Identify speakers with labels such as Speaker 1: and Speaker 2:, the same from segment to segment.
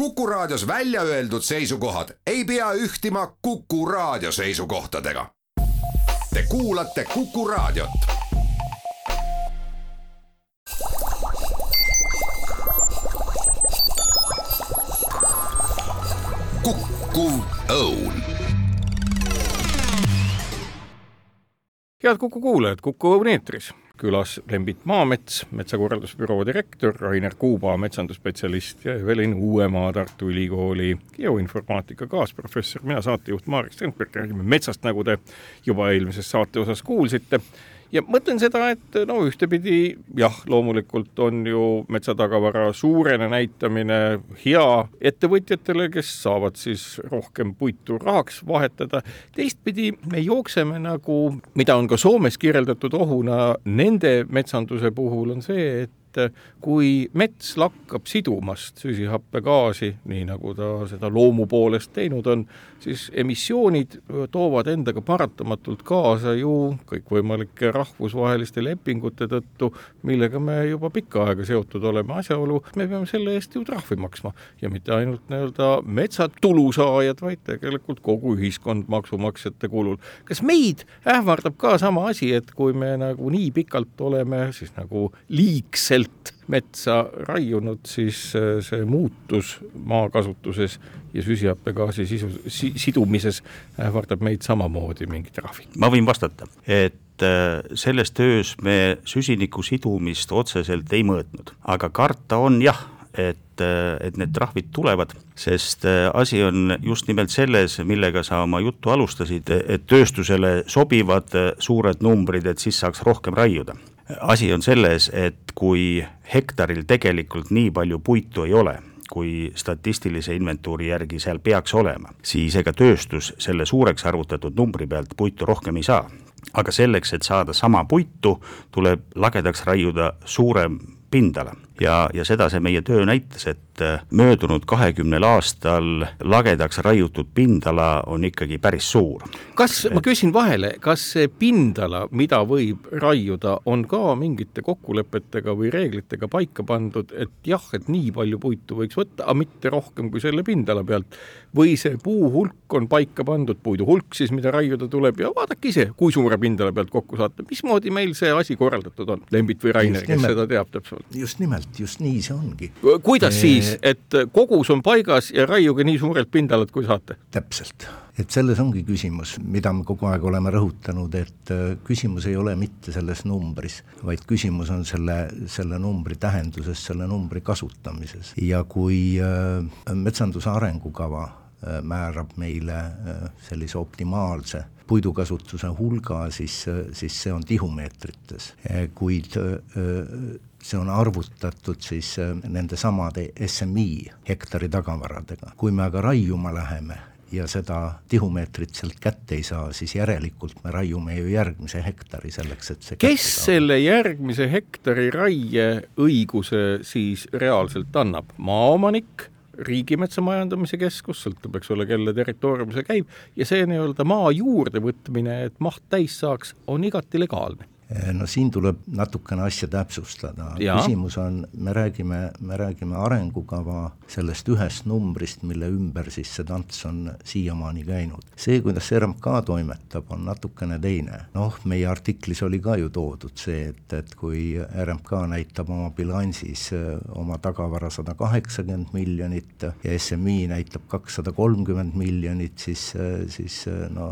Speaker 1: Kuku Raadios välja öeldud seisukohad ei pea ühtima Kuku Raadio seisukohtadega. Te kuulate Kuku Raadiot. kukkuv õun
Speaker 2: head Kuku kuulajad, Kuku Õun eetris külas Lembit Maamets, metsakorraldusbüroo direktor, Rainer Kuuba, metsandusspetsialist ja Evelin Uuemaa, Tartu Ülikooli geoinformaatika kaasprofessor, mina saatejuht Marek Strandberg, räägime metsast, nagu te juba eelmises saate osas kuulsite ja mõtlen seda, et no ühtepidi jah, loomulikult on ju metsatagavara suurene näitamine hea ettevõtjatele, kes saavad siis rohkem puitu rahaks vahetada, teistpidi me jookseme nagu, mida on ka Soomes kirjeldatud ohuna nende metsanduse puhul, on see, et et kui mets lakkab sidumast süsihappegaasi, nii nagu ta seda loomu poolest teinud on, siis emissioonid toovad endaga paratamatult kaasa ju kõikvõimalike rahvusvaheliste lepingute tõttu, millega me juba pikka aega seotud oleme, asjaolu, me peame selle eest ju trahvi maksma ja mitte ainult nii-öelda metsatulu saajad, vaid tegelikult kogu ühiskond maksumaksjate kulul. kas meid ähvardab ka sama asi, et kui me nagu nii pikalt oleme siis nagu liigselt keskselt metsa raiunud, siis äh, see muutus maakasutuses ja süsihappegaasi sisu si,, sidumises ähvardab meid samamoodi mingi trahvid.
Speaker 3: ma võin vastata, et äh, selles töös me süsiniku sidumist otseselt ei mõõtnud, aga karta on jah, et, äh, et need trahvid tulevad, sest asi on just nimelt selles, millega sa oma juttu alustasid, et tööstusele sobivad suured numbrid, et siis saaks rohkem raiuda asi on selles, et kui hektaril tegelikult nii palju puitu ei ole, kui statistilise inventuuri järgi seal peaks olema, siis ega tööstus selle suureks arvutatud numbri pealt puitu rohkem ei saa. aga selleks, et saada sama puitu, tuleb lagedaks raiuda suurem pindala ja, ja seda see meie töö näitas, et äh, möödunud kahekümnel aastal lagedaks raiutud pindala on ikkagi päris suur.
Speaker 2: kas, ma küsin vahele, kas see pindala, mida võib raiuda, on ka mingite kokkulepetega või reeglitega paika pandud, et jah, et nii palju puitu võiks võtta, aga mitte rohkem kui selle pindala pealt, või see puu hulk on paika pandud, puidu hulk siis, mida raiuda tuleb ja vaadake ise, kui suure pindala pealt kokku saate, mismoodi meil see asi korraldatud on, Lembit või Rainer, kes seda teab täpsemalt?
Speaker 4: just nimelt et just nii see ongi.
Speaker 2: kuidas e... siis, et kogus on paigas ja raiuge nii suurelt pindalalt, kui saate?
Speaker 4: täpselt, et selles ongi küsimus, mida me kogu aeg oleme rõhutanud, et äh, küsimus ei ole mitte selles numbris, vaid küsimus on selle, selle numbri tähenduses, selle numbri kasutamises ja kui äh, metsanduse arengukava äh, määrab meile sellise optimaalse puidukasutuse hulga, siis, siis see on tihumeetrites, kuid see on arvutatud siis äh, nende samade SMI hektari tagavaradega. kui me aga raiuma läheme ja seda tihumeetrit sealt kätte ei saa, siis järelikult me raiume ju järgmise hektari selleks, et see
Speaker 2: kes selle järgmise hektari raieõiguse siis reaalselt annab, maaomanik, riigimetsa majandamise keskus, sõltub, eks ole, kelle territooriumil see käib, ja see nii-öelda maa juurdevõtmine, et maht täis saaks, on igati legaalne
Speaker 4: no siin tuleb natukene asja täpsustada, küsimus on, me räägime, me räägime arengukava sellest ühest numbrist, mille ümber siis see tants on siiamaani käinud. see, kuidas RMK toimetab, on natukene teine. noh, meie artiklis oli ka ju toodud see, et, et kui RMK näitab oma bilansis eh, oma tagavara sada kaheksakümmend miljonit ja SMI näitab kakssada kolmkümmend miljonit, siis, eh, siis no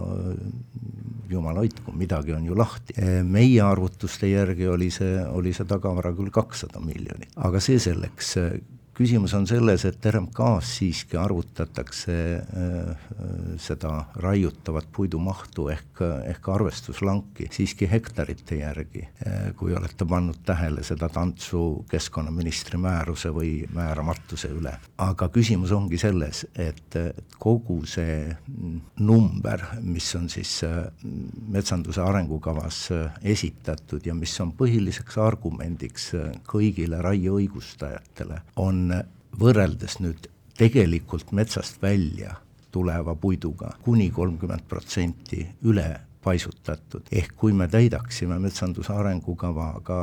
Speaker 4: jumal hoidku, midagi on ju lahti. meie arvutuste järgi oli see, oli see tagavara küll kakssada miljonit, aga see selleks, küsimus on selles, et RMK-s siiski arvutatakse äh, seda raiutavat puidumahtu ehk, ehk arvestuslanki siiski hektarite järgi. Äh, kui olete pannud tähele seda tantsu keskkonnaministri määruse või määramatuse üle. aga küsimus ongi selles, et kogu see number, mis on siis äh, metsanduse arengukavas esitatud ja mis on põhiliseks argumendiks kõigile raieõigustajatele, on võrreldes nüüd tegelikult metsast välja tuleva puiduga kuni kolmkümmend protsenti üle paisutatud. ehk kui me täidaksime metsanduse arengukavaga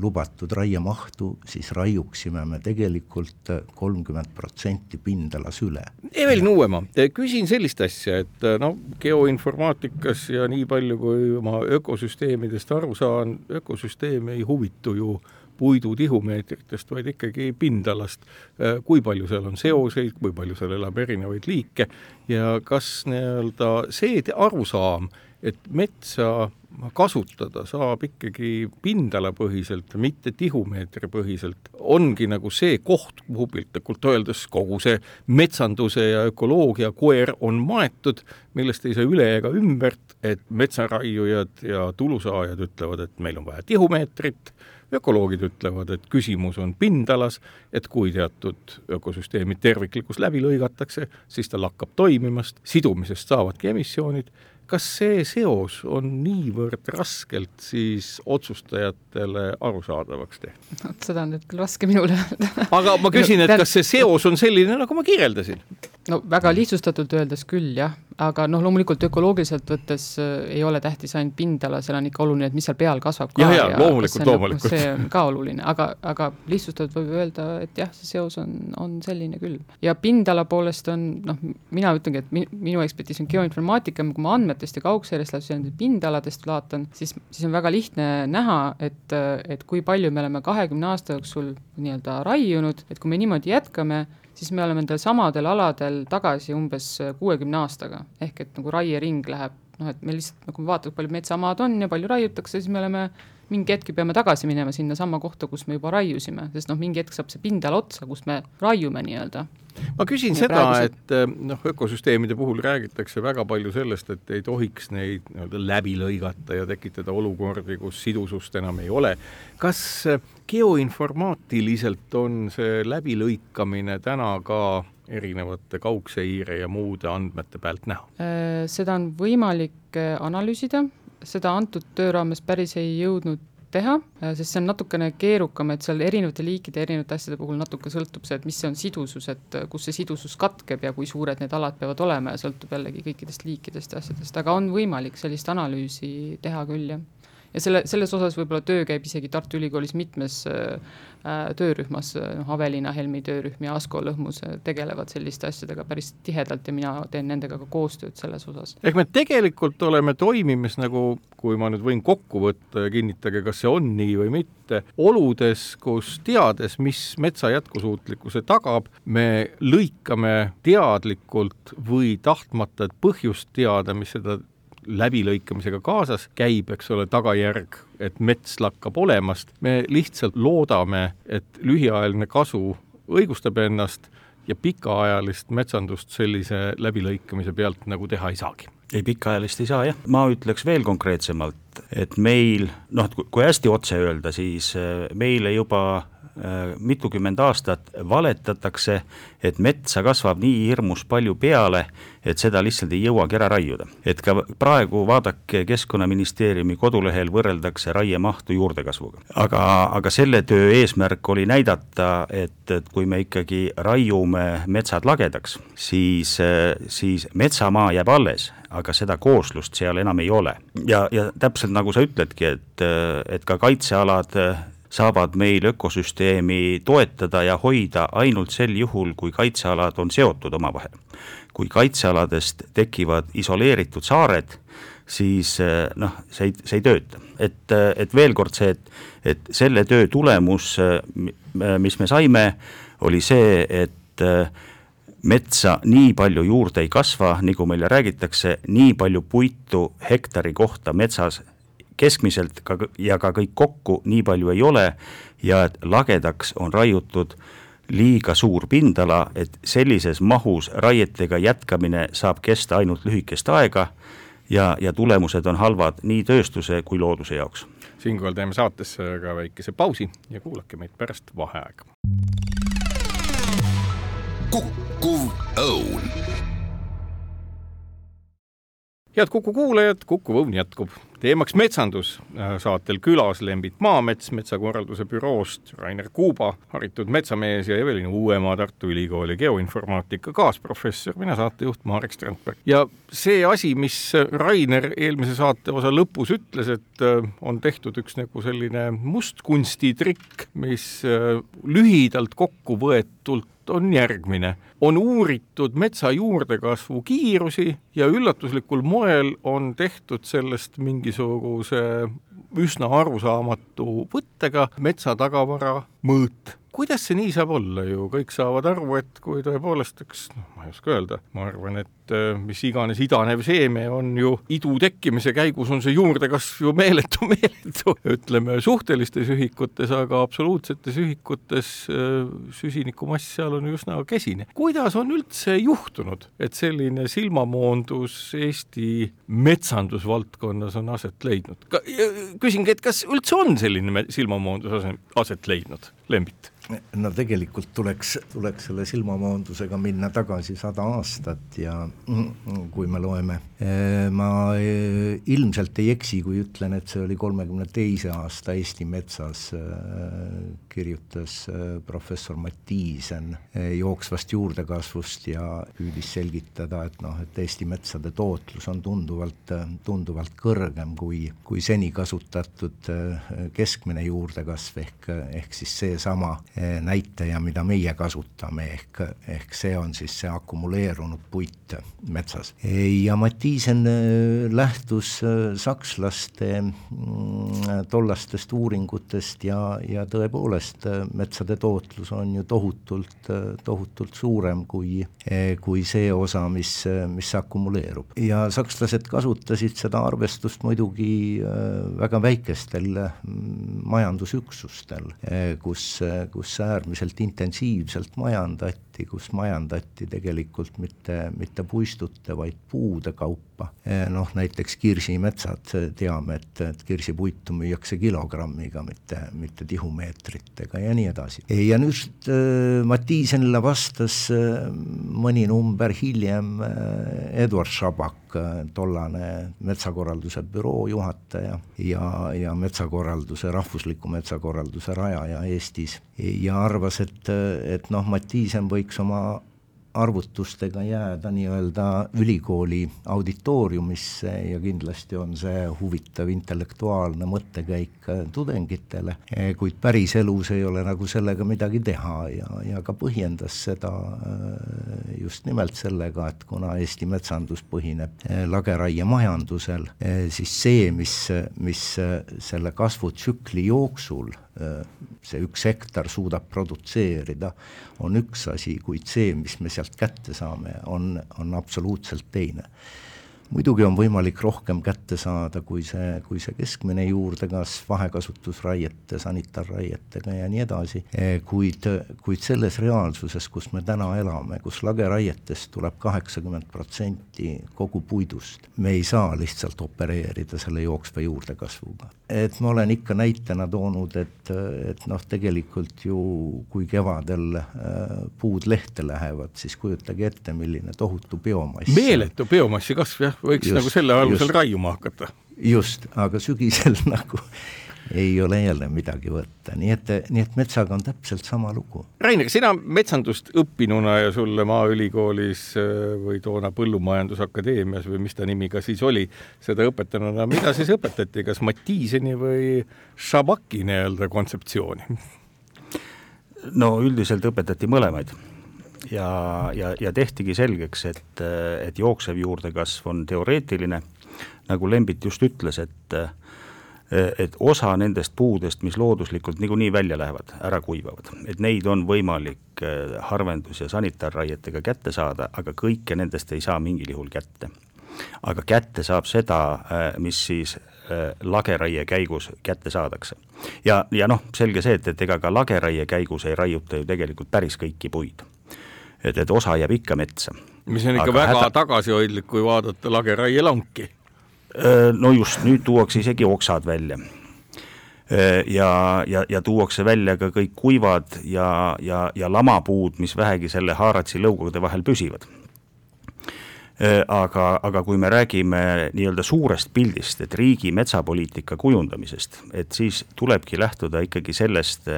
Speaker 4: lubatud raiemahtu, siis raiuksime me tegelikult kolmkümmend protsenti pindalas üle.
Speaker 2: Evelin Uuemaa, küsin sellist asja, et no geoinformaatikas ja nii palju, kui ma ökosüsteemidest aru saan, ökosüsteem ei huvitu ju puidu tihumeetritest, vaid ikkagi pindalast, kui palju seal on seoseid, kui palju seal elab erinevaid liike ja kas nii-öelda see arusaam, et metsa kasutada saab ikkagi pindalapõhiselt, mitte tihumeetripõhiselt, ongi nagu see koht, kuhu piltlikult öeldes kogu see metsanduse ja ökoloogia koer on maetud, millest ei saa üle ega ümbert, et metsaraiujad ja tulusaajad ütlevad, et meil on vaja tihumeetrit, ökoloogid ütlevad, et küsimus on pindalas, et kui teatud ökosüsteemi terviklikkus läbi lõigatakse, siis ta lakkab toimimast, sidumisest saavadki emissioonid kas see seos on niivõrd raskelt siis otsustajatele arusaadavaks tehtud?
Speaker 5: vot seda on nüüd küll raske minule öelda.
Speaker 2: aga ma küsin, et kas see seos on selline, nagu ma kirjeldasin?
Speaker 5: No väga lihtsustatult öeldes küll jah, aga noh, loomulikult ökoloogiliselt võttes äh, ei ole tähtis ainult pindala, seal on ikka oluline, et mis seal peal kasvab ka.
Speaker 2: ja, ja, ja loomulikult,
Speaker 5: nagu-
Speaker 2: loomulikult.
Speaker 5: see on ka oluline, aga, aga lihtsustatult võib öelda, et jah, see seos on, on selline küll. ja pindala poolest on noh, mina ütlengi, et min, minu ekspertiis on geoinformaatika, kui ma andmetest ja kaugseirest läbi pindaladest vaatan, siis, siis on väga lihtne näha, et, et kui palju me oleme kahekümne aasta jooksul nii-öelda raiunud, et kui me niimoodi jätkame, siis me oleme nendel samadel aladel tagasi umbes kuuekümne aastaga. ehk et nagu raiering läheb noh, et me lihtsalt nagu vaatame, palju metsamaad on ja palju raiutakse, siis me oleme mingi hetk peame tagasi minema sinnasamma kohta, kus me juba raiusime, sest noh, mingi hetk saab see pindala otsa, kus me raiume nii-öelda
Speaker 2: ma küsin seda, et eh, noh, ökosüsteemide puhul räägitakse väga palju sellest, et ei tohiks neid nii-öelda läbi lõigata ja tekitada olukordi, kus sidusust enam ei ole. kas eh, geoinformaatiliselt on see läbilõikamine täna ka erinevate kaugseire ja muude andmete pealt näha?
Speaker 5: Äh, seda on võimalik äh, analüüsida, seda antud töö raames päris ei jõudnud teha, äh, sest see on natukene keerukam, et seal erinevate liikide, erinevate asjade puhul natuke sõltub see, et mis see on sidusus, et kus see sidusus katkeb ja kui suured need alad peavad olema ja sõltub jällegi kõikidest liikidest ja asjadest, aga on võimalik sellist analüüsi teha küll, jah ja selle, selles osas võib-olla töö käib isegi Tartu Ülikoolis mitmes äh, äh töörühmas, noh, Aveliina Helmi töörühm ja Asko Lõhmus äh, tegelevad selliste asjadega päris tihedalt ja mina teen nendega ka koostööd selles osas.
Speaker 2: ehk me tegelikult oleme toimimas nagu, kui ma nüüd võin kokku võtta ja kinnitage, kas see on nii või mitte, oludes, kus teades, mis metsa jätkusuutlikkuse tagab, me lõikame teadlikult või tahtmata, põhjust teada, mis seda läbilõikamisega kaasas käib, eks ole, tagajärg, et mets lakkab olemast, me lihtsalt loodame, et lühiajaline kasu õigustab ennast ja pikaajalist metsandust sellise läbilõikamise pealt nagu teha ei saagi.
Speaker 3: Ei, pikaajalist ei saa jah, ma ütleks veel konkreetsemalt, et meil noh, kui hästi otse öelda, siis äh, meile juba mitukümmend aastat valetatakse, et metsa kasvab nii hirmus palju peale, et seda lihtsalt ei jõuagi ära raiuda. et ka praegu vaadake, Keskkonnaministeeriumi kodulehel võrreldakse raiemahtu juurdekasvuga. aga, aga selle töö eesmärk oli näidata, et, et kui me ikkagi raiume metsad lagedaks, siis, siis metsamaa jääb alles, aga seda kooslust seal enam ei ole. ja, ja täpselt nagu sa ütledki, et, et ka kaitsealad saavad meil ökosüsteemi toetada ja hoida ainult sel juhul, kui kaitsealad on seotud omavahel. kui kaitsealadest tekivad isoleeritud saared, siis eh, noh, see ei, see ei tööta. et, eh, et veel kord see, et, et selle töö tulemus, eh, mis me saime, oli see, et metsa nii palju juurde ei kasva, nagu meile räägitakse, nii palju puitu hektari kohta metsas keskmiselt ka ja ka kõik kokku nii palju ei ole ja et lagedaks on raiutud liiga suur pindala, et sellises mahus raietega jätkamine saab kesta ainult lühikest aega ja, ja tulemused on halvad nii tööstuse kui looduse jaoks.
Speaker 2: siinkohal teeme saatesse ka väikese pausi ja kuulake meid pärast vaheaega.
Speaker 1: kukkuv õun
Speaker 2: head Kuku kuulajad, Kuku Õun jätkub. Teemaks metsandus, äh, saatel külas Lembit Maamets metsakorralduse büroost, Rainer Kuuba, haritud metsamees ja Evelin Uuemaa Tartu Ülikooli geoinformaatika kaasprofessor, mina saatejuht Marek Strandberg. ja see asi, mis Rainer eelmise saate osa lõpus ütles, et äh, on tehtud üks nagu selline mustkunstitrikk, mis äh, lühidalt kokku võetult on järgmine. on uuritud metsa juurdekasvu kiirusi ja üllatuslikul moel on tehtud sellest mingisuguse üsna arusaamatu võttega metsatagavara mõõt. Kuidas see nii saab olla ju, kõik saavad aru, et kui tõepoolest üks, noh, ma ei oska öelda, ma arvan, et äh, mis iganes idanev seeme on ju idu tekkimise käigus on see juurdekasv ju meeletu, meeletu, ütleme suhtelistes ühikutes, aga absoluutsetes ühikutes äh, süsinikumass seal on üsna kesine. kuidas on üldse juhtunud, et selline silmamoondus Eesti metsandusvaldkonnas on aset leidnud? küsingi, et kas üldse on selline silmamoondus aset leidnud, Lembit?
Speaker 4: No tegelikult tuleks, tuleks selle silmamoondusega minna tagasi sada aastat ja kui me loeme, ma eh, ilmselt ei eksi, kui ütlen, et see oli kolmekümne teise aasta Eesti Metsas, eh, kirjutas professor Mattiisen jooksvast juurdekasvust ja püüdis selgitada, et noh, et Eesti metsade tootlus on tunduvalt, tunduvalt kõrgem kui, kui seni kasutatud keskmine juurdekasv ehk, ehk siis seesama näitaja, mida meie kasutame, ehk, ehk see on siis see akumuleerunud puit metsas. ja Mattiisen äh, lähtus äh, sakslaste mm, tollastest uuringutest ja, ja tõepoolest metsade tootlus on ju tohutult, tohutult suurem kui, kui see osa, mis, mis akumuleerub. ja sakslased kasutasid seda arvestust muidugi väga väikestel majandusüksustel, kus, kus kus äärmiselt intensiivselt majandati, kus majandati tegelikult mitte, mitte puistute, vaid puude kaupa. Eh, noh, näiteks kirsimetsad, teame, et, et kirsipuitu müüakse kilogrammiga, mitte, mitte tihumeetritega ja nii edasi. ja nüüd äh, Mattiisenile vastas mõni number hiljem Eduard Šabak, tollane metsakorralduse büroo juhataja ja, ja metsakorralduse, rahvusliku metsakorralduse rajaja Eestis ja arvas, et, et noh, Mattiisen võiks oma arvutustega jääda nii-öelda ülikooli auditooriumisse ja kindlasti on see huvitav intellektuaalne mõttekäik tudengitele, kuid päriselus ei ole nagu sellega midagi teha ja, ja ka põhjendas seda äh, just nimelt sellega, et kuna Eesti metsandus põhineb äh, lageraiemajandusel, äh, siis see, mis, mis selle kasvutsükli jooksul see üks hektar suudab produtseerida, on üks asi, kuid see, mis me sealt kätte saame, on, on absoluutselt teine muidugi on võimalik rohkem kätte saada, kui see, kui see keskmine juurdekasv vahekasutusraiete, sanitaarraietega ja nii edasi, eh, kuid, kuid selles reaalsuses, kus me täna elame, kus lageraietest tuleb kaheksakümmend protsenti kogu puidust, me ei saa lihtsalt opereerida selle jooksva juurdekasvuga. et ma olen ikka näitena toonud, et, et noh, tegelikult ju kui kevadel äh, puud lehte lähevad, siis kujutage ette, milline tohutu biomass
Speaker 2: meeletu biomassi kasv, jah võiks just, nagu selle alusel just, raiuma hakata.
Speaker 4: just, aga sügisel nagu ei ole jälle midagi võtta, nii et, nii et metsaga on täpselt sama lugu.
Speaker 2: Rainer, sina metsandust õppinuna ja sulle Maaülikoolis äh, või toona Põllumajandusakadeemias või mis ta nimi ka siis oli, seda õpetanuna, mida siis õpetati, kas Mattiiseni või Šabaki nii-öelda kontseptsiooni?
Speaker 3: no üldiselt õpetati mõlemaid ja, ja, ja tehtigi selgeks, et, et jooksev juurdekasv on teoreetiline, nagu Lembit just ütles, et et osa nendest puudest, mis looduslikult niikuinii välja lähevad, ära kuivavad, et neid on võimalik harvendus- ja sanitaarraietega kätte saada, aga kõike nendest ei saa mingil juhul kätte. aga kätte saab seda, mis siis lageraie käigus kätte saadakse. ja, ja noh, selge see, et, et ega ka lageraie käigus ei raiuta ju tegelikult päris kõiki puid et, et osa jääb ikka metsa.
Speaker 2: mis on ikka Aga väga häda... tagasihoidlik, kui vaadata lageraielanki.
Speaker 3: no just, nüüd tuuakse isegi oksad välja ja, ja, ja tuuakse välja ka kõik kuivad ja, ja, ja lamapuud, mis vähegi selle haaratsi lõugade vahel püsivad. aga, aga kui me räägime nii-öelda suurest pildist, et riigi metsapoliitika kujundamisest, et siis tulebki lähtuda ikkagi sellest,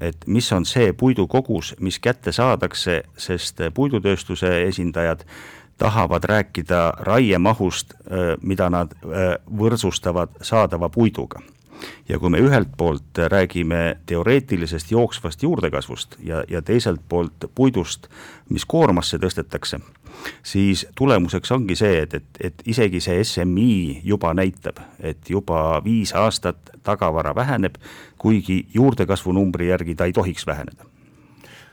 Speaker 3: et mis on see puidukogus, mis kätte saadakse, sest puidutööstuse esindajad tahavad rääkida raiemahust, mida nad võrdsustavad saadava puiduga. Ja kui me ühelt poolt räägime teoreetilisest jooksvast juurdekasvust ja, ja teiselt poolt puidust, mis koormasse tõstetakse, siis tulemuseks ongi see, et, et, et isegi see SMI juba näitab, et juba viis aastat tagavara väheneb, kuigi juurdekasvu numbri järgi ta ei tohiks väheneda.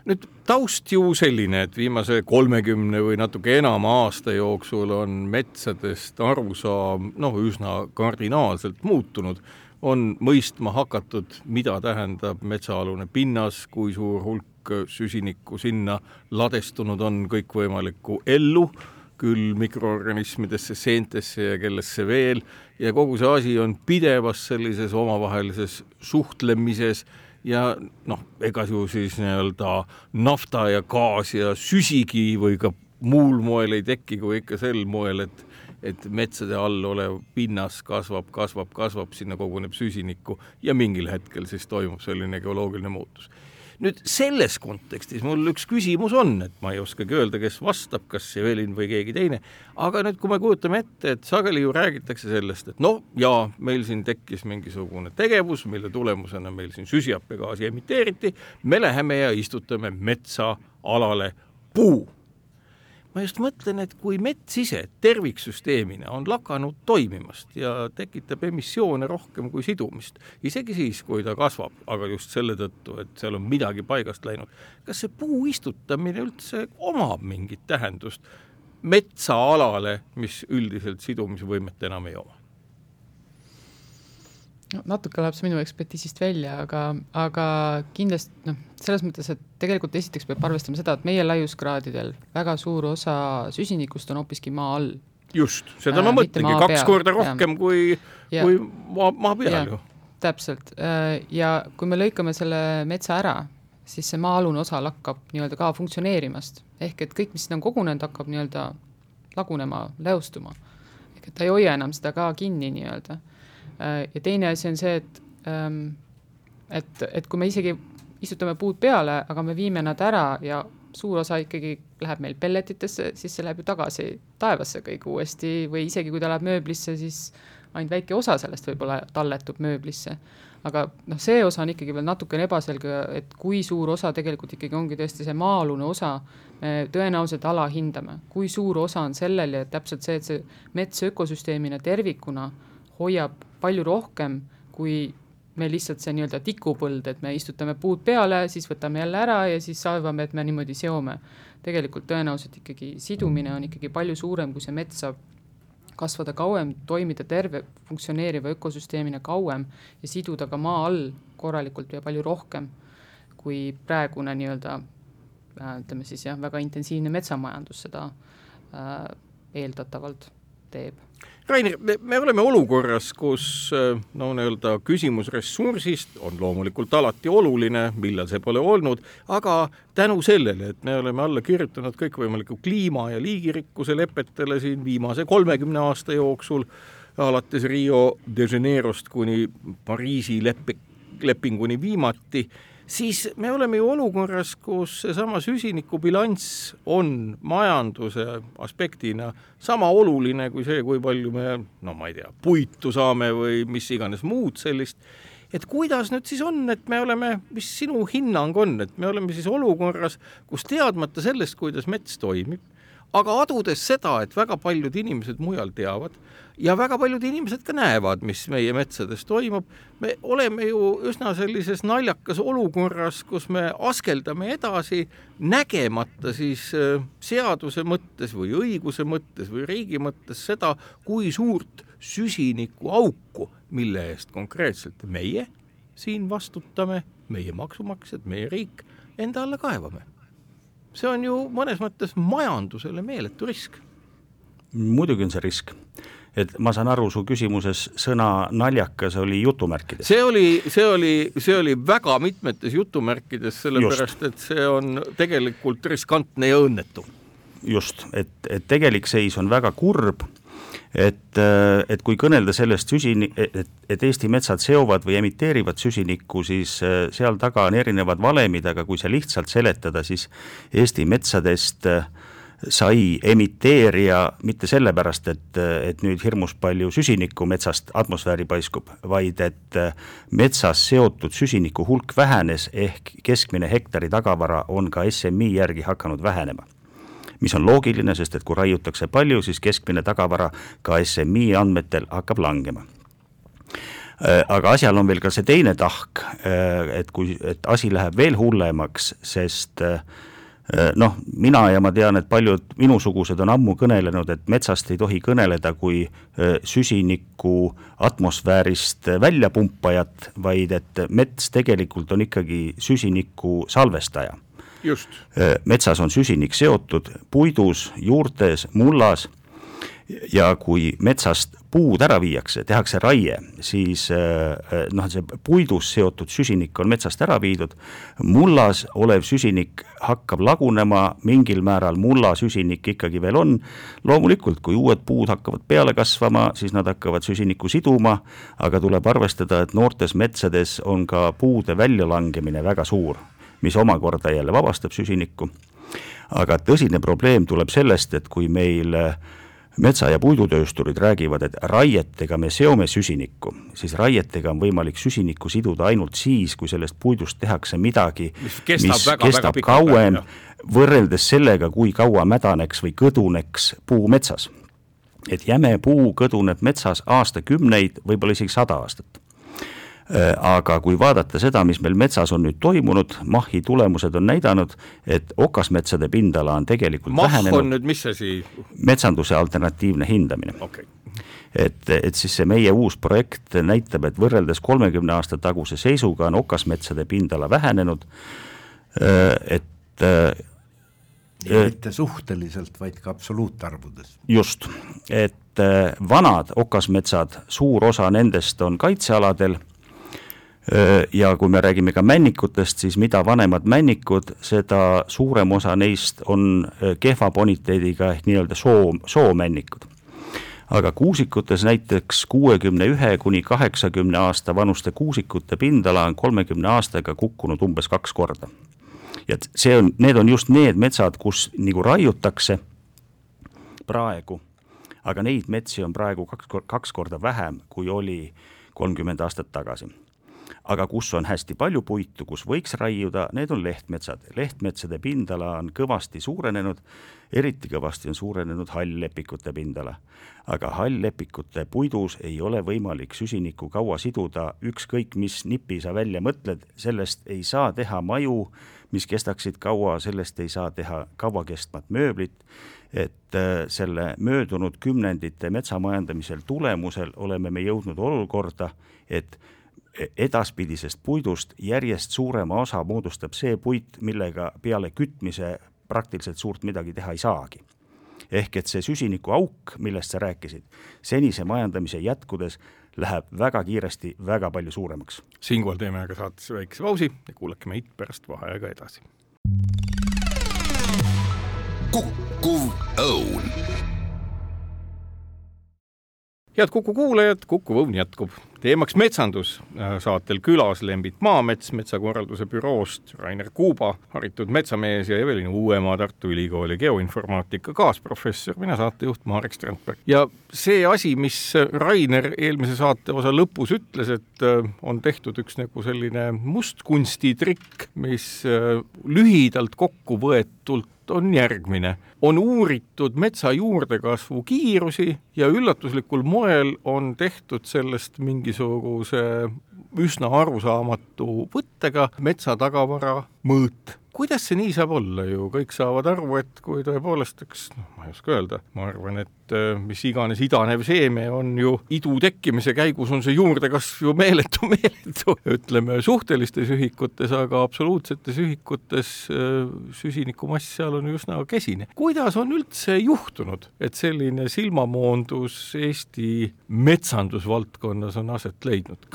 Speaker 2: Nüüd taust ju selline, et viimase kolmekümne või natuke enama aasta jooksul on metsadest arusaam noh, üsna kardinaalselt muutunud. On mõistma hakatud, mida tähendab metsaalune pinnas, kui suur hulk süsinikku sinna ladestunud on kõikvõimalikku ellu, küll mikroorganismidesse, seentesse ja kellesse veel, ja kogu see asi on pidevas sellises omavahelises suhtlemises ja noh, ega ju siis nii-öelda nafta ja gaas ja süsigi või ka muul moel ei teki kui ikka sel moel, et et metsade all olev pinnas kasvab, kasvab, kasvab, sinna koguneb süsinikku ja mingil hetkel siis toimub selline geoloogiline muutus. Nüüd selles kontekstis mul üks küsimus on, et ma ei oskagi öelda, kes vastab, kas Evelin või keegi teine, aga nüüd, kui me kujutame ette, et sageli ju räägitakse sellest, et noh, jaa, meil siin tekkis mingisugune tegevus, mille tulemusena meil siin süsihappegaasi emiteeriti, me läheme ja istutame metsaalale puu ma just mõtlen, et kui mets ise terviksüsteemina on lakanud toimimast ja tekitab emissioone rohkem kui sidumist, isegi siis, kui ta kasvab, aga just selle tõttu, et seal on midagi paigast läinud, kas see puu istutamine üldse omab mingit tähendust metsaalale, mis üldiselt sidumisvõimet enam ei oma?
Speaker 5: Natuke läheb see minu ekspertiisist välja, aga, aga kindlasti noh, selles mõttes, et tegelikult esiteks peab arvestama seda, et meie laiuskraadidel väga suur osa süsinikust on hoopiski maa all.
Speaker 2: just, seda äh, ma mõtlengi, kaks peal. korda rohkem ja. kui, kui maa, maa peal ju.
Speaker 5: täpselt äh, ja kui me lõikame selle metsa ära, siis see maa-alune osa lakkab nii-öelda ka funktsioneerimast, ehk et kõik, mis sinna on kogunenud, hakkab nii-öelda lagunema, leostuma. ehk et ta ei hoia enam seda ka kinni nii-öelda ja teine asi on see, et, ähm, et, et kui me isegi istutame puud peale, aga me viime nad ära ja suur osa ikkagi läheb meil pelletitesse, siis see läheb ju tagasi taevasse kõik uuesti või isegi kui ta läheb mööblisse, siis ainult väike osa sellest võib-olla talletub mööblisse. aga noh, see osa on ikkagi veel natukene ebaselge, et kui suur osa tegelikult ikkagi ongi tõesti see maa-alune osa, me tõenäoliselt alahindame, kui suur osa on sellel ja täpselt see, et see mets ökosüsteemina tervikuna hoiab palju rohkem kui meil lihtsalt see nii-öelda tikupõld, et me istutame puud peale, siis võtame jälle ära ja siis arvame, et me niimoodi seome. tegelikult tõenäoliselt ikkagi sidumine on ikkagi palju suurem, kui see mets saab kasvada kauem, toimida terve funktsioneeriva ökosüsteemina kauem ja siduda ka maa all korralikult ja palju rohkem kui praegune nii-öelda äh, ütleme siis jah, väga intensiivne metsamajandus seda äh, eeldatavalt teeb
Speaker 2: Rainer, me, me oleme olukorras, kus äh, no nii-öelda küsimus ressursist on loomulikult alati oluline, millal see pole olnud, aga tänu sellele, et me oleme alla kirjutanud kõikvõimaliku kliima ja liigirikkuse lepetele siin viimase kolmekümne aasta jooksul, alates Rio de Janeirost kuni Pariisi leppe, lepinguni viimati siis me oleme ju olukorras, kus seesama süsinikubilanss on majanduse aspektina sama oluline kui see, kui palju me, no ma ei tea, puitu saame või mis iganes muud sellist. et kuidas nüüd siis on, et me oleme, mis sinu hinnang on, et me oleme siis olukorras, kus teadmata sellest, kuidas mets toimib, aga adudes seda, et väga paljud inimesed mujal teavad ja väga paljud inimesed ka näevad, mis meie metsades toimub, me oleme ju üsna sellises naljakas olukorras, kus me askeldame edasi, nägemata siis äh, seaduse mõttes või õiguse mõttes või riigi mõttes seda, kui suurt süsinikuauku, mille eest konkreetselt meie siin vastutame, meie maksumaksjad, meie riik, enda alla kaevame see on ju mõnes mõttes majandusele meeletu risk.
Speaker 3: muidugi on see risk. Et ma saan aru, su küsimuses sõna naljakas oli jutumärkides.
Speaker 2: see oli, see oli, see oli väga mitmetes jutumärkides, sellepärast et see on tegelikult riskantne ja õnnetu.
Speaker 3: Just, et, et tegelik seis on väga kurb et, et kui kõnelda sellest süsini-, et, et Eesti metsad seovad või emiteerivad süsinikku, siis äh, seal taga on erinevad valemid, aga kui see lihtsalt seletada, siis Eesti metsadest äh, sai emiteerija mitte sellepärast, et, et nüüd hirmus palju süsinikku metsast atmosfääri paiskub, vaid et äh, metsas seotud süsiniku hulk vähenes, ehk keskmine hektari tagavara on ka SMI järgi hakanud vähenema mis on loogiline, sest et kui raiutakse palju, siis keskmine tagavara ka SMI andmetel hakkab langema äh, aga asjal on veel ka see teine tahk, äh, et kui, et asi läheb veel hullemaks, sest äh, noh, mina ja ma tean, et paljud minusugused on ammu kõnelenud, et metsast ei tohi kõneleda kui süsiniku atmosfäärist väljapumpajat, vaid et mets tegelikult on ikkagi süsiniku salvestaja. Metsas on süsinik seotud puidus, juurtes, mullas. Ja kui metsast puud ära viiakse, tehakse raie, siis noh, see puidus seotud süsinik on metsast ära viidud, mullas olev süsinik hakkab lagunema, mingil määral mulla süsinik ikkagi veel on, loomulikult, kui uued puud hakkavad peale kasvama, siis nad hakkavad süsinikku siduma, aga tuleb arvestada, et noortes metsades on ka puude väljalangemine väga suur mis omakorda jälle vabastab süsinikku. aga tõsine probleem tuleb sellest, et kui meil äh, metsa- ja puidutöösturid räägivad, et raietega me seome süsinikku, siis raietega on võimalik süsinikku siduda ainult siis, kui sellest puidust tehakse midagi,
Speaker 2: mis kestab,
Speaker 3: mis
Speaker 2: väga,
Speaker 3: kestab väga kauem, võrreldes sellega, kui kaua mädaneks või kõduneks puu metsas. et jäme puu kõduneb metsas aastakümneid, võib-olla isegi sada aastat aga kui vaadata seda, mis meil metsas on nüüd toimunud, MAH-i tulemused on näidanud, et okasmetsade pindala on tegelikult
Speaker 2: MAH
Speaker 3: vähenenud.
Speaker 2: on nüüd mis asi?
Speaker 3: metsanduse alternatiivne hindamine
Speaker 2: okay.
Speaker 3: et, et siis see meie uus projekt näitab, et võrreldes kolmekümne aasta taguse seisuga on okasmetsade pindala vähenenud, äh, et
Speaker 4: äh, mitte suhteliselt, vaid ka absoluutarvudes.
Speaker 3: just, et vanad okasmetsad, suur osa nendest on kaitsealadel ja kui me räägime ka männikutest, siis mida vanemad männikud, seda suurem osa neist on kehva boniteediga ehk nii-öelda soo, soomännikud. aga kuusikutes näiteks kuuekümne ühe kuni kaheksakümne aasta vanuste kuusikute pindala on kolmekümne aastaga kukkunud umbes kaks korda. ja see on, need on just need metsad, kus nagu raiutakse praegu, aga neid metsi on praegu kaks, kaks korda vähem, kui oli kolmkümmend aastat tagasi aga kus on hästi palju puitu, kus võiks raiuda, need on lehtmetsad. lehtmetsade pindala on kõvasti suurenenud, eriti kõvasti on suurenenud hall-lepikute pindala. aga hall-lepikute puidus ei ole võimalik süsinikku kaua siduda, ükskõik mis nipi sa välja mõtled, sellest ei saa teha maju, mis kestaksid kaua, sellest ei saa teha kauakestvat mööblit, et äh, selle möödunud kümnendite metsamajandamisel tulemusel oleme me jõudnud olukorda, et edaspidisest puidust järjest suurema osa moodustab see puit, millega peale kütmise praktiliselt suurt midagi teha ei saagi. ehk et see süsinikuauk, millest sa rääkisid, senise majandamise jätkudes läheb väga kiiresti väga palju suuremaks.
Speaker 2: siinkohal teeme aga saatesse väikese pausi ja kuulake meid pärast vaheaega edasi.
Speaker 1: kukkuv õun
Speaker 2: head Kuku kuulajad, Kuku Õun jätkub. teemaks metsandus, saatel külas Lembit Maamets metsakorralduse büroost, Rainer Kuuba, haritud metsamees ja Evelin Uuemaa Tartu Ülikooli geoinformaatika kaasprofessor, mina saatejuht Marek Strandberg. ja see asi, mis Rainer eelmise saate osa lõpus ütles, et äh, on tehtud üks nagu selline mustkunstitrikk, mis äh, lühidalt kokku võetult on järgmine. on uuritud metsa juurdekasvu kiirusi ja üllatuslikul moel on tehtud sellest mingisuguse üsna arusaamatu võttega metsa tagavara mõõt kuidas see nii saab olla ju, kõik saavad aru, et kui tõepoolest üks, noh, ma ei oska öelda, ma arvan, et äh, mis iganes idanev seeme on ju idu tekkimise käigus on see juurdekasv ju meeletu, meeletu, ütleme suhtelistes ühikutes, aga absoluutsetes ühikutes äh, süsinikumass seal on üsna kesine. kuidas on üldse juhtunud, et selline silmamoondus Eesti metsandusvaldkonnas on aset leidnud?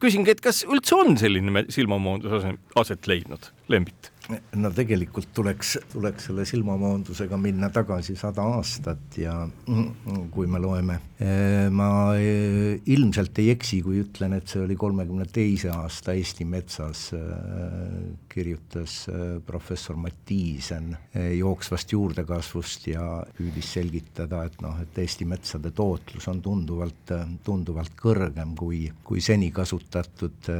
Speaker 2: Küsingi, et kas üldse on selline silmamoondus aset leidnud, Lembit?
Speaker 4: No tegelikult tuleks, tuleks selle silmamoondusega minna tagasi sada aastat ja kui me loeme, ma ilmselt ei eksi, kui ütlen, et see oli kolmekümne teise aasta Eesti Metsas, kirjutas professor Mattiisen jooksvast juurdekasvust ja püüdis selgitada, et noh, et Eesti metsade tootlus on tunduvalt, tunduvalt kõrgem kui, kui seni kasutatud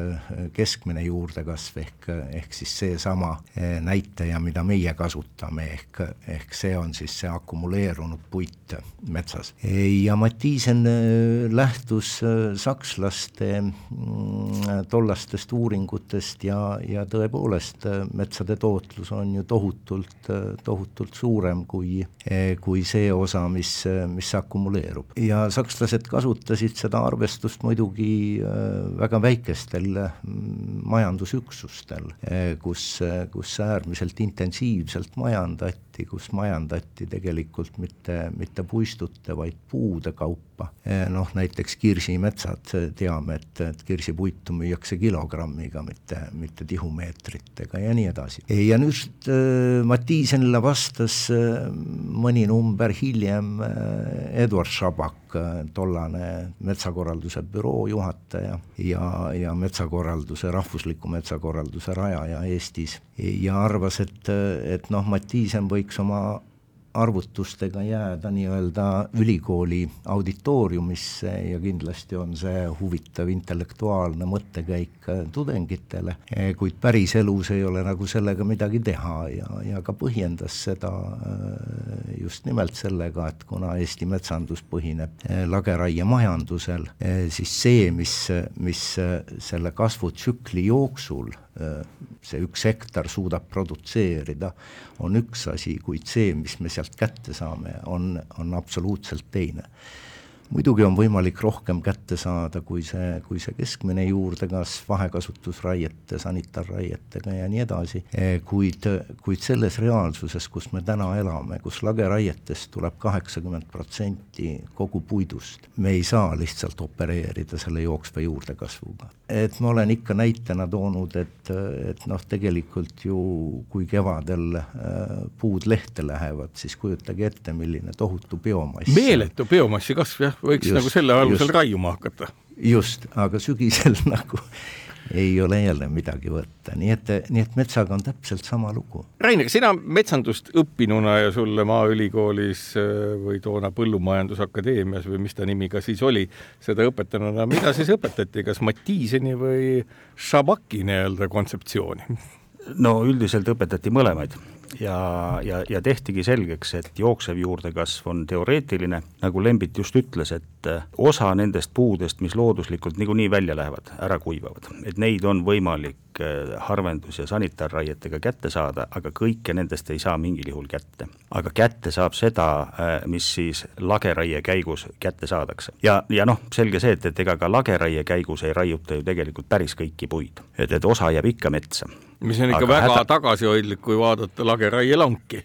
Speaker 4: keskmine juurdekasv ehk, ehk siis seesama näitaja, mida meie kasutame, ehk, ehk see on siis see akumuleerunud puit metsas. ja Mattiisen äh, lähtus äh, sakslaste mm, tollastest uuringutest ja, ja tõepoolest metsade tootlus on ju tohutult, tohutult suurem kui, kui see osa, mis, mis akumuleerub. ja sakslased kasutasid seda arvestust muidugi väga väikestel majandusüksustel, kus, kus kus äärmiselt intensiivselt majandati, kus majandati tegelikult mitte, mitte puistute, vaid puude kaupa. noh, näiteks kirsimetsad, teame, et, et kirsipuitu müüakse kilogrammiga, mitte, mitte tihumeetritega ja nii edasi. ja nüüd äh, Mattiisenile vastas mõni number hiljem Eduard Šabak, tollane metsakorralduse büroo juhataja ja, ja metsakorralduse, rahvusliku metsakorralduse rajaja Eestis ja arvas, et, et noh, Mattiisen võiks oma arvutustega jääda nii-öelda ülikooli auditooriumisse ja kindlasti on see huvitav intellektuaalne mõttekäik tudengitele, kuid päriselus ei ole nagu sellega midagi teha ja, ja ka põhjendas seda äh, just nimelt sellega, et kuna Eesti metsandus põhineb äh, lageraiemajandusel, äh, siis see, mis, mis selle kasvutsükli jooksul see üks hektar suudab produtseerida, on üks asi, kuid see, mis me sealt kätte saame, on, on absoluutselt teine muidugi on võimalik rohkem kätte saada kui see, kui see keskmine juurdekasv vahekasutusraiete, sanitaarraietega ja nii edasi, e, kuid, kuid selles reaalsuses, kus me täna elame, kus lageraietest tuleb kaheksakümmend protsenti kogu puidust, me ei saa lihtsalt opereerida selle jooksva juurdekasvuga. et ma olen ikka näitena toonud, et, et noh, tegelikult ju kui kevadel äh, puud lehte lähevad, siis kujutage ette, milline tohutu biomass.
Speaker 2: meeletu biomassi kasv jah võiks just, nagu selle alusel just, raiuma hakata.
Speaker 4: just, aga sügisel nagu ei ole jälle midagi võtta, nii et, nii et metsaga on täpselt sama lugu.
Speaker 2: Rainer, sina metsandust õppinuna ja sulle Maaülikoolis äh, või toona Põllumajandusakadeemias või mis ta nimi ka siis oli, seda õpetanuna, mida siis õpetati, kas Mattiiseni või Šabaki nii-öelda kontseptsiooni?
Speaker 3: no üldiselt õpetati mõlemaid ja, ja, ja tehtigi selgeks, et jooksev juurdekasv on teoreetiline, nagu Lembit just ütles, et äh, osa nendest puudest, mis looduslikult niikuinii välja lähevad, ära kuivavad, et neid on võimalik äh, harvendus- ja sanitaarraietega kätte saada, aga kõike nendest ei saa mingil juhul kätte. aga kätte saab seda, äh, mis siis lageraie käigus kätte saadakse. ja, ja noh, selge see, et, et ega ka lageraie käigus ei raiuta ju tegelikult päris kõiki puid, et, et osa jääb ikka metsa
Speaker 2: mis on ikka aga väga häda... tagasihoidlik, kui vaadata lageraielanki.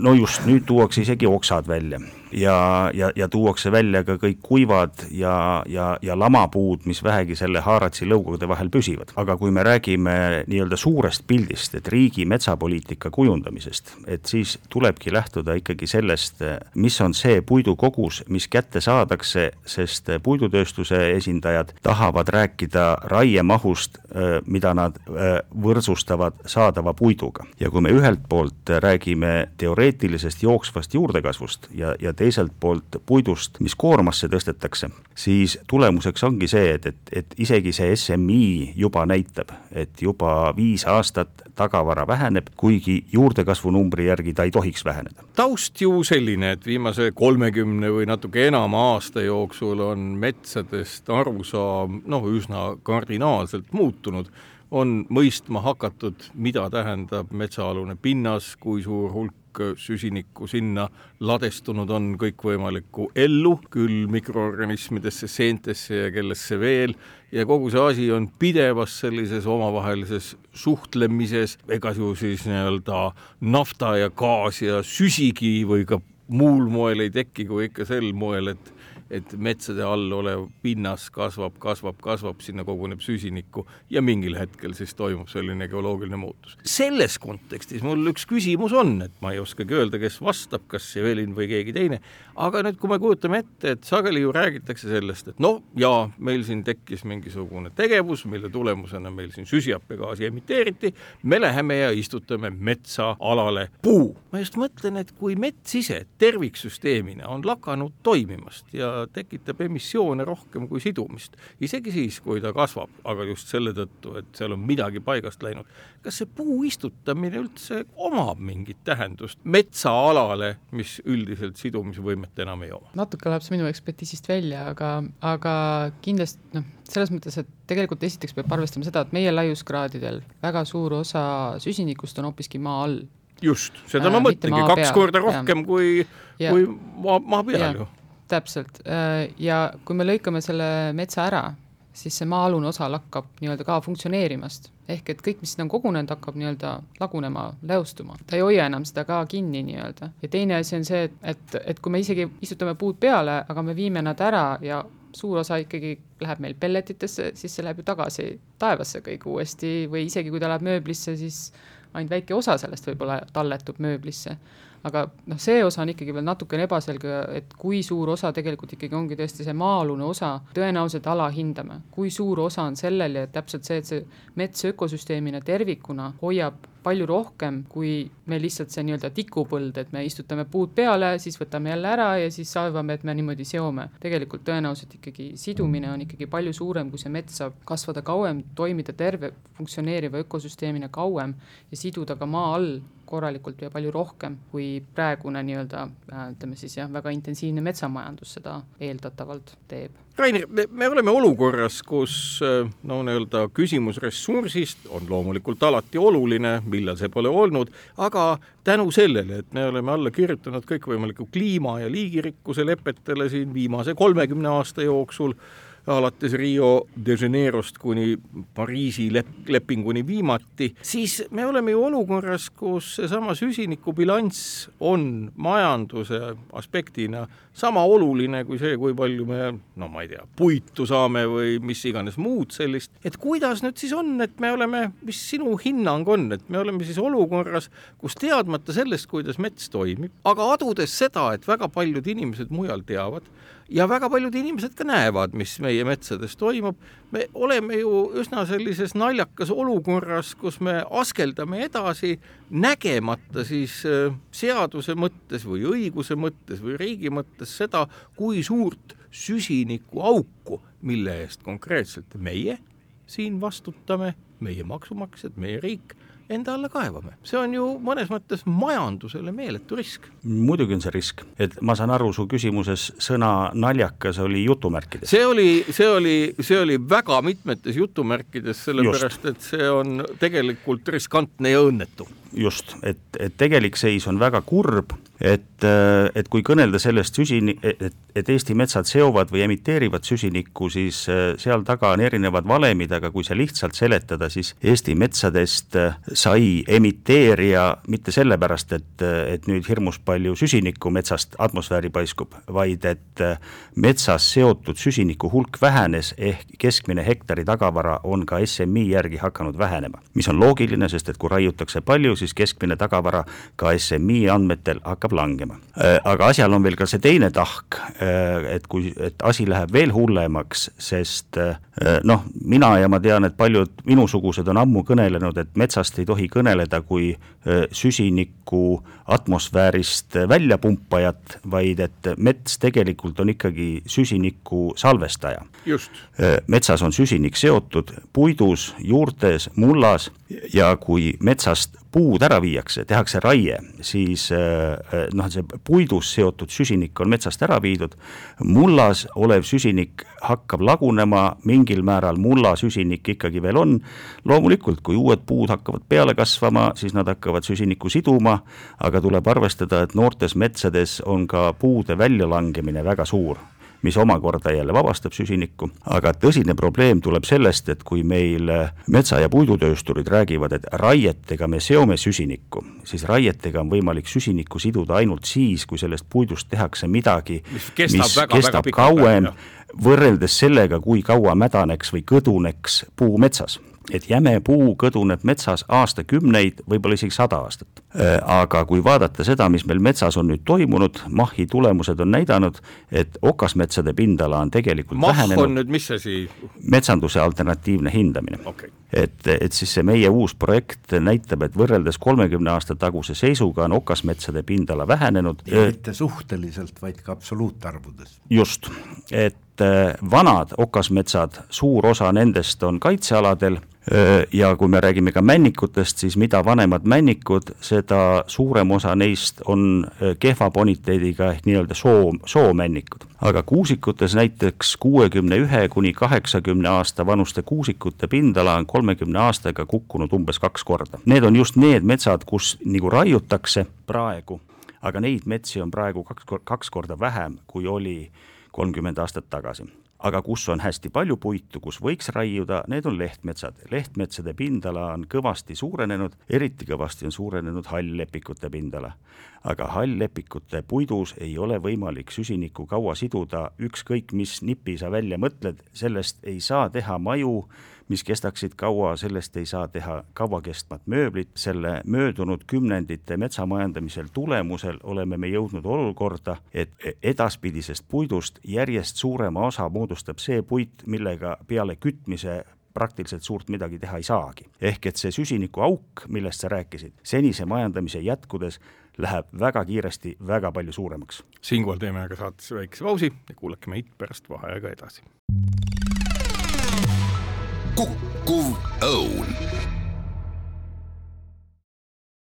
Speaker 3: no just, nüüd tuuakse isegi oksad välja ja, ja, ja tuuakse välja ka kõik kuivad ja, ja, ja lamapuud, mis vähegi selle haaratsi lõugade vahel püsivad. aga kui me räägime nii-öelda suurest pildist, et riigi metsapoliitika kujundamisest, et siis tulebki lähtuda ikkagi sellest, mis on see puidukogus, mis kätte saadakse, sest puidutööstuse esindajad tahavad rääkida raiemahust, mida nad võrdsustavad saadava puiduga. ja kui me ühelt poolt räägime teoreetilisest jooksvast juurdekasvust ja, ja teiselt poolt puidust, mis koormasse tõstetakse, siis tulemuseks ongi see, et, et, et isegi see SMI juba näitab, et juba viis aastat tagavara väheneb, kuigi juurdekasvu numbri järgi ta ei tohiks väheneda.
Speaker 2: taust ju selline, et viimase kolmekümne või natuke enama aasta jooksul on metsadest arusaam noh, üsna kardinaalselt muutunud on mõistma hakatud, mida tähendab metsaalune pinnas, kui suur hulk süsinikku sinna ladestunud on kõikvõimalikku ellu, küll mikroorganismidesse, seentesse ja kellesse veel, ja kogu see asi on pidevas sellises omavahelises suhtlemises, ega ju siis nii-öelda nafta ja gaas ja süsigi või ka muul moel ei teki kui ikka sel moel, et et metsade all olev pinnas kasvab, kasvab, kasvab, sinna koguneb süsinikku ja mingil hetkel siis toimub selline geoloogiline muutus. selles kontekstis mul üks küsimus on, et ma ei oskagi öelda, kes vastab, kas Evelin või keegi teine, aga nüüd, kui me kujutame ette, et sageli ju räägitakse sellest, et noh, jaa, meil siin tekkis mingisugune tegevus, mille tulemusena meil siin süsihappegaasi emiteeriti, me läheme ja istutame metsaalale puu. ma just mõtlen, et kui mets ise terviksüsteemina on lakanud toimimast ja tekitab emissioone rohkem kui sidumist, isegi siis, kui ta kasvab, aga just selle tõttu, et seal on midagi paigast läinud, kas see puu istutamine üldse omab mingit tähendust metsaalale, mis üldiselt sidumisvõimet enam ei oma?
Speaker 5: natuke läheb see minu ekspertiisist välja, aga, aga kindlasti noh, selles mõttes, et tegelikult esiteks peab arvestama seda, et meie laiuskraadidel väga suur osa süsinikust on hoopiski maa all.
Speaker 2: just, seda äh, ma mõtlengi, kaks peal. korda rohkem ja. kui, kui maa, maa peal ju.
Speaker 5: Täpselt äh, ja kui me lõikame selle metsa ära, siis see maa-alune osa lakkab nii-öelda ka funktsioneerimast. ehk et kõik, mis sinna on kogunenud, hakkab nii-öelda lagunema, läostuma. ta ei hoia enam seda ka kinni nii-öelda. ja teine asi on see, et, et, et kui me isegi istutame puud peale, aga me viime nad ära ja suur osa ikkagi läheb meil pelletitesse, siis see läheb ju tagasi taevasse kõik uuesti või isegi kui ta läheb mööblisse, siis ainult väike osa sellest võib-olla talletub mööblisse. Aga noh, see osa on ikkagi veel natukene ebaselge, et kui suur osa tegelikult ikkagi ongi tõesti see maa-alune osa, tõenäoliselt alahindame, kui suur osa on sellel ja täpselt see, et see mets ökosüsteemina tervikuna hoiab palju rohkem, kui me lihtsalt see nii-öelda tikupõld, et me istutame puud peale, siis võtame jälle ära ja siis arvame, et me niimoodi seome. tegelikult tõenäoliselt ikkagi sidumine on ikkagi palju suurem, kui see mets saab kasvada kauem, toimida terve funktsioneeriva ökosüsteemina kauem ja siduda ka maa all korralikult ja palju rohkem, kui praegune nii-öelda äh, ütleme siis jah, väga intensiivne metsamajandus seda eeldatavalt teeb.
Speaker 2: Rainer, me oleme olukorras, kus äh, no nii-öelda küsimus ressursist on loomulikult alati oluline, millal see pole olnud, aga tänu sellele, et me oleme alla kirjutanud kõikvõimaliku kliima ja liigirikkuse lepetele siin viimase kolmekümne aasta jooksul, alates Rio de Janeirost kuni Pariisi lep-, lepinguni viimati, siis me oleme ju olukorras, kus seesama süsinikubilanss on majanduse aspektina sama oluline kui see, kui palju me, no ma ei tea, puitu saame või mis iganes muud sellist, et kuidas nüüd siis on, et me oleme, mis sinu hinnang on, et me oleme siis olukorras, kus teadmata sellest, kuidas mets toimib, aga adudes seda, et väga paljud inimesed mujal teavad, ja väga paljud inimesed ka näevad, mis meie metsades toimub. me oleme ju üsna sellises naljakas olukorras, kus me askeldame edasi, nägemata siis äh, seaduse mõttes või õiguse mõttes või riigi mõttes seda, kui suurt süsinikuauku, mille eest konkreetselt meie siin vastutame, meie maksumaksjad, meie riik enda alla kaevame. see on ju mõnes mõttes majandusele meeletu risk.
Speaker 3: muidugi on see risk, et ma saan aru, su küsimuses sõna naljakas oli jutumärkides.
Speaker 2: see oli, see oli, see oli väga mitmetes jutumärkides, sellepärast et see on tegelikult riskantne ja õnnetu
Speaker 3: just, et, et tegelik seis on väga kurb, et, et kui kõnelda sellest süsini-, et, et Eesti metsad seovad või emiteerivad süsinikku, siis seal taga on erinevad valemid, aga kui see lihtsalt seletada, siis Eesti metsadest sai emiteerija mitte sellepärast, et, et nüüd hirmus palju süsinikku metsast atmosfääri paiskub, vaid et metsas seotud süsiniku hulk vähenes, ehk keskmine hektari tagavara on ka SMI järgi hakanud vähenema. mis on loogiline, sest et kui raiutakse palju, siis keskmine tagavara ka SMI andmetel hakkab langema. Äh, aga asjal on veel ka see teine tahk, äh, et kui, et asi läheb veel hullemaks, sest äh, noh, mina ja ma tean, et paljud minusugused on ammu kõnelenud, et metsast ei tohi kõneleda kui süsinikku atmosfäärist väljapumpajat, vaid et mets tegelikult on ikkagi süsiniku salvestaja. metsas on süsinik seotud puidus, juurtes, mullas ja kui metsast puud ära viiakse, tehakse raie, siis äh, noh, see puidus seotud süsinik on metsast ära viidud, mullas olev süsinik hakkab lagunema, mingil määral mulla süsinik ikkagi veel on, loomulikult, kui uued puud hakkavad peale kasvama, siis nad hakkavad süsinikku siduma, aga tuleb arvestada, et noortes metsades on ka puude väljalangemine väga suur mis omakorda jälle vabastab süsinikku, aga tõsine probleem tuleb sellest, et kui meil metsa- ja puidutöösturid räägivad, et raietega me seome süsinikku, siis raietega on võimalik süsinikku siduda ainult siis, kui sellest puidust tehakse midagi,
Speaker 2: mis kestab,
Speaker 3: mis
Speaker 2: väga,
Speaker 3: kestab
Speaker 2: väga
Speaker 3: kauem, võrreldes sellega, kui kaua mädaneks või kõduneks puu metsas et jäme puu kõduneb metsas aastakümneid, võib-olla isegi sada aastat. Äh, aga kui vaadata seda, mis meil metsas on nüüd toimunud, MAH-i tulemused on näidanud, et okasmetsade pindala on tegelikult
Speaker 2: MAH
Speaker 3: vähenenud.
Speaker 2: on nüüd mis asi?
Speaker 3: metsanduse alternatiivne hindamine
Speaker 2: okay..
Speaker 3: et, et siis see meie uus projekt näitab, et võrreldes kolmekümne aasta taguse seisuga on okasmetsade pindala vähenenud.
Speaker 4: ja mitte suhteliselt, vaid ka absoluutarvudes.
Speaker 3: just, et vanad okasmetsad, suur osa nendest on kaitsealadel ja kui me räägime ka männikutest, siis mida vanemad männikud, seda suurem osa neist on kehva boniteediga ehk nii-öelda soo, soomännikud. aga kuusikutes näiteks kuuekümne ühe kuni kaheksakümne aasta vanuste kuusikute pindala on kolmekümne aastaga kukkunud umbes kaks korda. Need on just need metsad, kus nagu raiutakse praegu, aga neid metsi on praegu kaks, kaks korda vähem, kui oli kolmkümmend aastat tagasi aga kus on hästi palju puitu, kus võiks raiuda, need on lehtmetsad. lehtmetsade pindala on kõvasti suurenenud, eriti kõvasti on suurenenud hall-lepikute pindala. aga hall-lepikute puidus ei ole võimalik süsinikku kaua siduda, ükskõik mis nipi sa välja mõtled, sellest ei saa teha maju, mis kestaksid kaua, sellest ei saa teha kauakestvat mööblit, selle möödunud kümnendite metsamajandamisel tulemusel oleme me jõudnud olukorda, et edaspidisest puidust järjest suurema osa moodustab see puit, millega peale kütmise praktiliselt suurt midagi teha ei saagi. ehk et see süsinikuauk, millest sa rääkisid, senise majandamise jätkudes läheb väga kiiresti väga palju suuremaks.
Speaker 2: siinkohal teeme aga saates väikese pausi ja kuulake meid pärast vaheaega edasi
Speaker 1: kukkuv õun.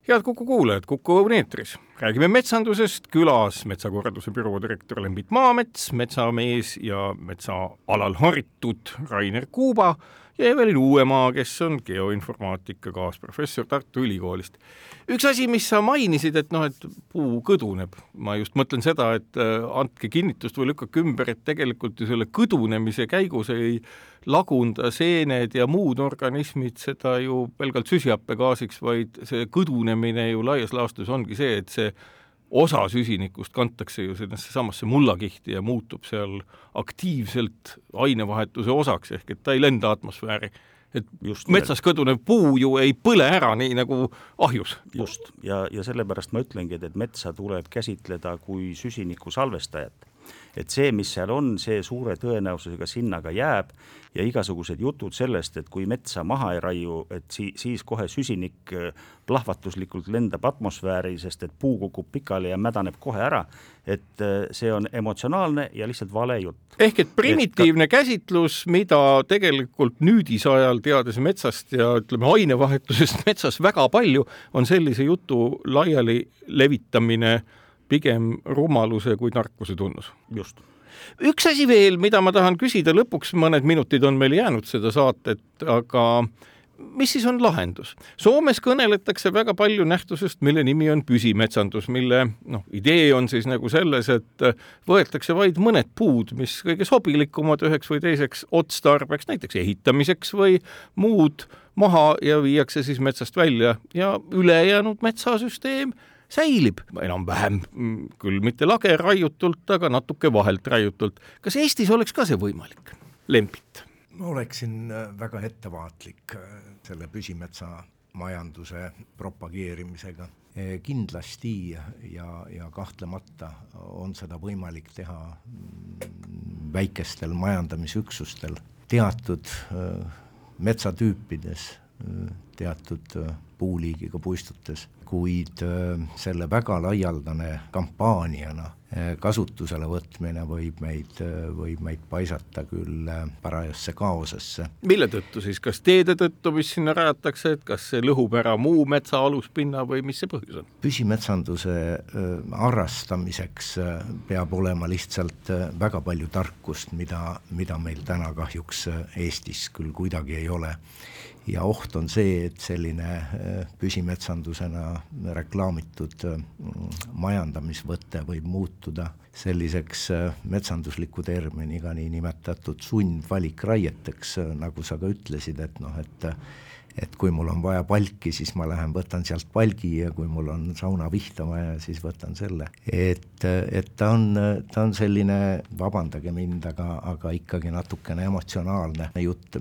Speaker 2: head Kuku kuulajad, Kuku Õun eetris. räägime metsandusest, külas metsakorralduse büroo direktor Lembit Maamets, metsamees ja metsaalal haritud Rainer Kuuba ja Evelin Uuemaa, kes on geoinformaatika kaasprofessor Tartu Ülikoolist. üks asi, mis sa mainisid, et noh, et puu kõduneb, ma just mõtlen seda, et äh, andke kinnitust või lükake ümber, et tegelikult ju selle kõdunemise käigus ei lagunda seened ja muud organismid seda ju pelgalt süsihappegaasiks, vaid see kõdunemine ju laias laastus ongi see, et see osa süsinikust kantakse ju sellesse samasse mullakihti ja muutub seal aktiivselt ainevahetuse osaks, ehk et ta ei lenda atmosfääri. et just metsas kõdunev puu ju ei põle ära, nii nagu ahjus.
Speaker 3: just, ja, ja sellepärast ma ütlengi, et, et metsa tuleb käsitleda kui süsiniku salvestajat et see, mis seal on, see suure tõenäosusega sinna ka jääb ja igasugused jutud sellest, et kui metsa maha ei raiu, et si-, siis kohe süsinik äh, plahvatuslikult lendab atmosfääri, sest et puu kukub pikali ja mädaneb kohe ära, et äh, see on emotsionaalne ja lihtsalt vale jutt.
Speaker 2: ehk et primitiivne et ka... käsitlus, mida tegelikult nüüdisajal, teades metsast ja ütleme, ainevahetusest metsas väga palju, on sellise jutu laiali levitamine pigem rumaluse kui tarkuse tunnus.
Speaker 3: just.
Speaker 2: üks asi veel, mida ma tahan küsida, lõpuks mõned minutid on meil jäänud seda saatet, aga mis siis on lahendus? Soomes kõneletakse väga palju nähtusest, mille nimi on püsimetsandus, mille noh, idee on siis nagu selles, et võetakse vaid mõned puud, mis kõige sobilikumad üheks või teiseks otstarbeks, näiteks ehitamiseks või muud maha ja viiakse siis metsast välja ja ülejäänud metsasüsteem säilib enam-vähem, mm, küll mitte lage raiutult, aga natuke vahelt raiutult. kas Eestis oleks ka see võimalik? Lembit?
Speaker 4: ma oleksin äh, väga ettevaatlik äh, selle püsimetsamaajanduse propageerimisega. Äh, kindlasti ja, ja kahtlemata on seda võimalik teha mm, väikestel majandamisüksustel, teatud metsatüüpides, teatud puuliigiga puistutes kuid äh, selle väga laialdane kampaaniana äh, kasutusele võtmine võib meid, äh, võib meid paisata küll parajasse kaosesse.
Speaker 2: mille tõttu siis, kas teede tõttu, mis sinna rajatakse, et kas see lõhub ära muu metsa aluspinna või mis see põhjus on?
Speaker 4: püsimetsanduse harrastamiseks peab olema lihtsalt väga palju tarkust, mida, mida meil täna kahjuks Eestis küll kuidagi ei ole ja oht on see, et selline püsimetsandusena reklaamitud majandamisvõte võib muutuda selliseks metsandusliku terminiga niinimetatud sundvalikraieteks, nagu sa ka ütlesid, et noh, et et kui mul on vaja palki, siis ma lähen võtan sealt palgi ja kui mul on saunavihta vaja, siis võtan selle. et, et ta on, ta on selline, vabandage mind, aga, aga ikkagi natukene emotsionaalne jutt,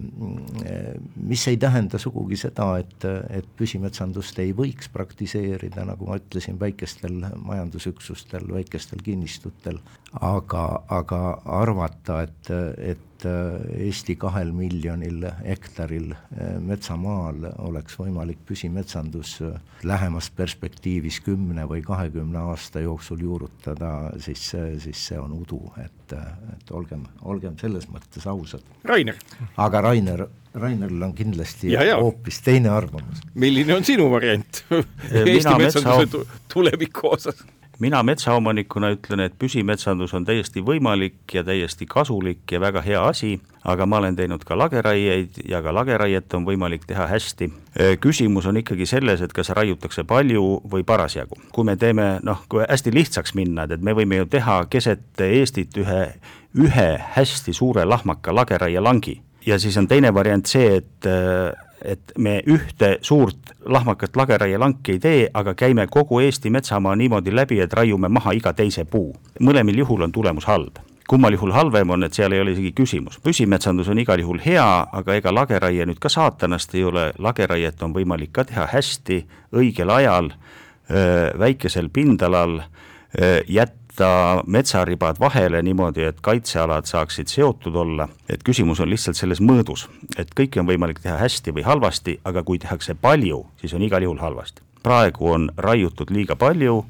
Speaker 4: mis ei tähenda sugugi seda, et, et püsimetsandust ei võiks praktiseerida, nagu ma ütlesin, väikestel majandusüksustel, väikestel kinnistutel, aga, aga arvata, et, et et äh, Eesti kahel miljonil hektaril äh, metsamaal oleks võimalik püsimetsandus äh, lähemas perspektiivis kümne või kahekümne aasta jooksul juurutada, siis, siis see on udu, et, et olgem, olgem selles mõttes ausad.
Speaker 2: Rainer.
Speaker 4: aga Rainer, Raineril on kindlasti ja, ja. hoopis teine arvamus.
Speaker 2: milline on sinu variant Eesti metsanduse tuleviku osas?
Speaker 3: Mina metsaomanikuna ütlen, et püsimetsandus on täiesti võimalik ja täiesti kasulik ja väga hea asi, aga ma olen teinud ka lageraieid ja ka lageraiet on võimalik teha hästi. küsimus on ikkagi selles, et kas raiutakse palju või parasjagu. kui me teeme noh, kui hästi lihtsaks minna, et, et me võime ju teha keset Eestit ühe, ühe hästi suure lahmaka lageraielangi ja siis on teine variant see, et et me ühte suurt lahmakat lageraielanki ei tee, aga käime kogu Eesti metsamaa niimoodi läbi, et raiume maha iga teise puu. mõlemal juhul on tulemus halb kummal juhul halvem on, et seal ei ole isegi küsimus. püsimetsandus on igal juhul hea, aga ega lageraie nüüd ka saatanast ei ole, lageraiet on võimalik ka teha hästi, õigel ajal, väikesel pindalal, jätta jätta metsaribad vahele niimoodi, et kaitsealad saaksid seotud olla, et küsimus on lihtsalt selles mõõdus, et kõike on võimalik teha hästi või halvasti, aga kui tehakse palju, siis on igal juhul halvasti. praegu on raiutud liiga palju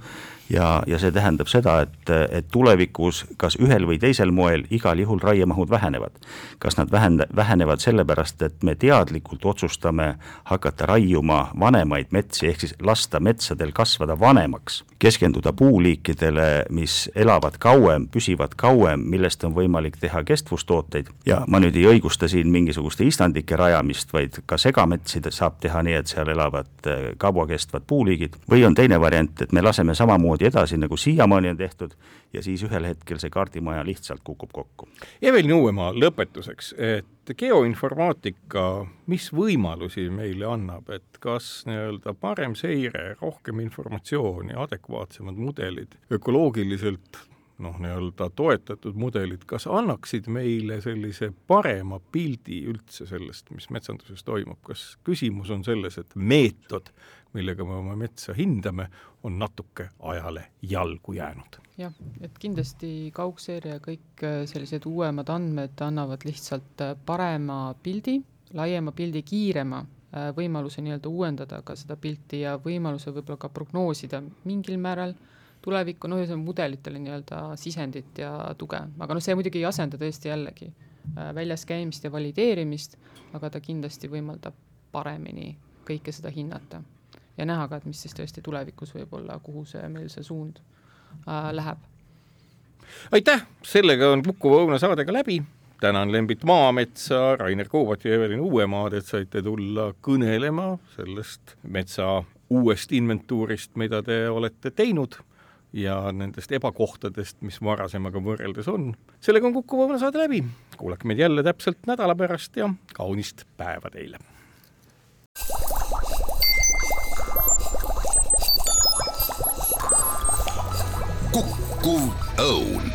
Speaker 3: ja, ja see tähendab seda, et, et tulevikus kas ühel või teisel moel igal juhul raiemahud vähenevad. kas nad vähen-, vähenevad sellepärast, et me teadlikult otsustame hakata raiuma vanemaid metsi, ehk siis lasta metsadel kasvada vanemaks, keskenduda puuliikidele, mis elavad kauem, püsivad kauem, millest on võimalik teha kestvustooteid ja ma nüüd ei õigusta siin mingisuguste istandike rajamist, vaid ka segametsi saab teha nii, et seal elavad eh, kauakestvad puuliigid, või on teine variant, et me laseme samamoodi edasi, nagu siiamaani on tehtud, ja siis ühel hetkel see kaardimaja lihtsalt kukub kokku.
Speaker 2: Evelin Uuemaa, lõpetuseks, et geoinformaatika, mis võimalusi meile annab, et kas nii-öelda parem seire, rohkem informatsiooni, adekvaatsemad mudelid, ökoloogiliselt noh, nii-öelda toetatud mudelid, kas annaksid meile sellise parema pildi üldse sellest, mis metsanduses toimub, kas küsimus on selles, et meetod millega me oma metsa hindame, on natuke ajale jalgu jäänud.
Speaker 5: jah, et kindlasti kaugseire ja kõik äh, sellised uuemad andmed annavad lihtsalt äh, parema pildi, laiema pildi, kiirema äh, võimaluse nii-öelda uuendada ka seda pilti ja võimaluse võib-olla ka prognoosida mingil määral tulevikku, noh, ühesõnaga mudelitele nii-öelda sisendit ja tuge, aga noh, see muidugi ei asenda tõesti jällegi väljas käimist ja valideerimist, aga ta kindlasti võimaldab paremini kõike seda hinnata ja näha ka, et mis siis tõesti tulevikus võib-olla, kuhu see meil see suund äh, läheb.
Speaker 2: aitäh, sellega on Kukuva Õuna saadega läbi. Tänan Lembit Maametsa, Rainer Koobat ja Evelin Uuemaad, et saite tulla kõnelema sellest metsa uuest inventuurist, mida te olete teinud ja nendest ebakohtadest, mis varasemaga võrreldes on. sellega on Kuku Õuna saade läbi. kuulake meid jälle täpselt nädala pärast ja kaunist päeva teile!
Speaker 1: kukkuv õun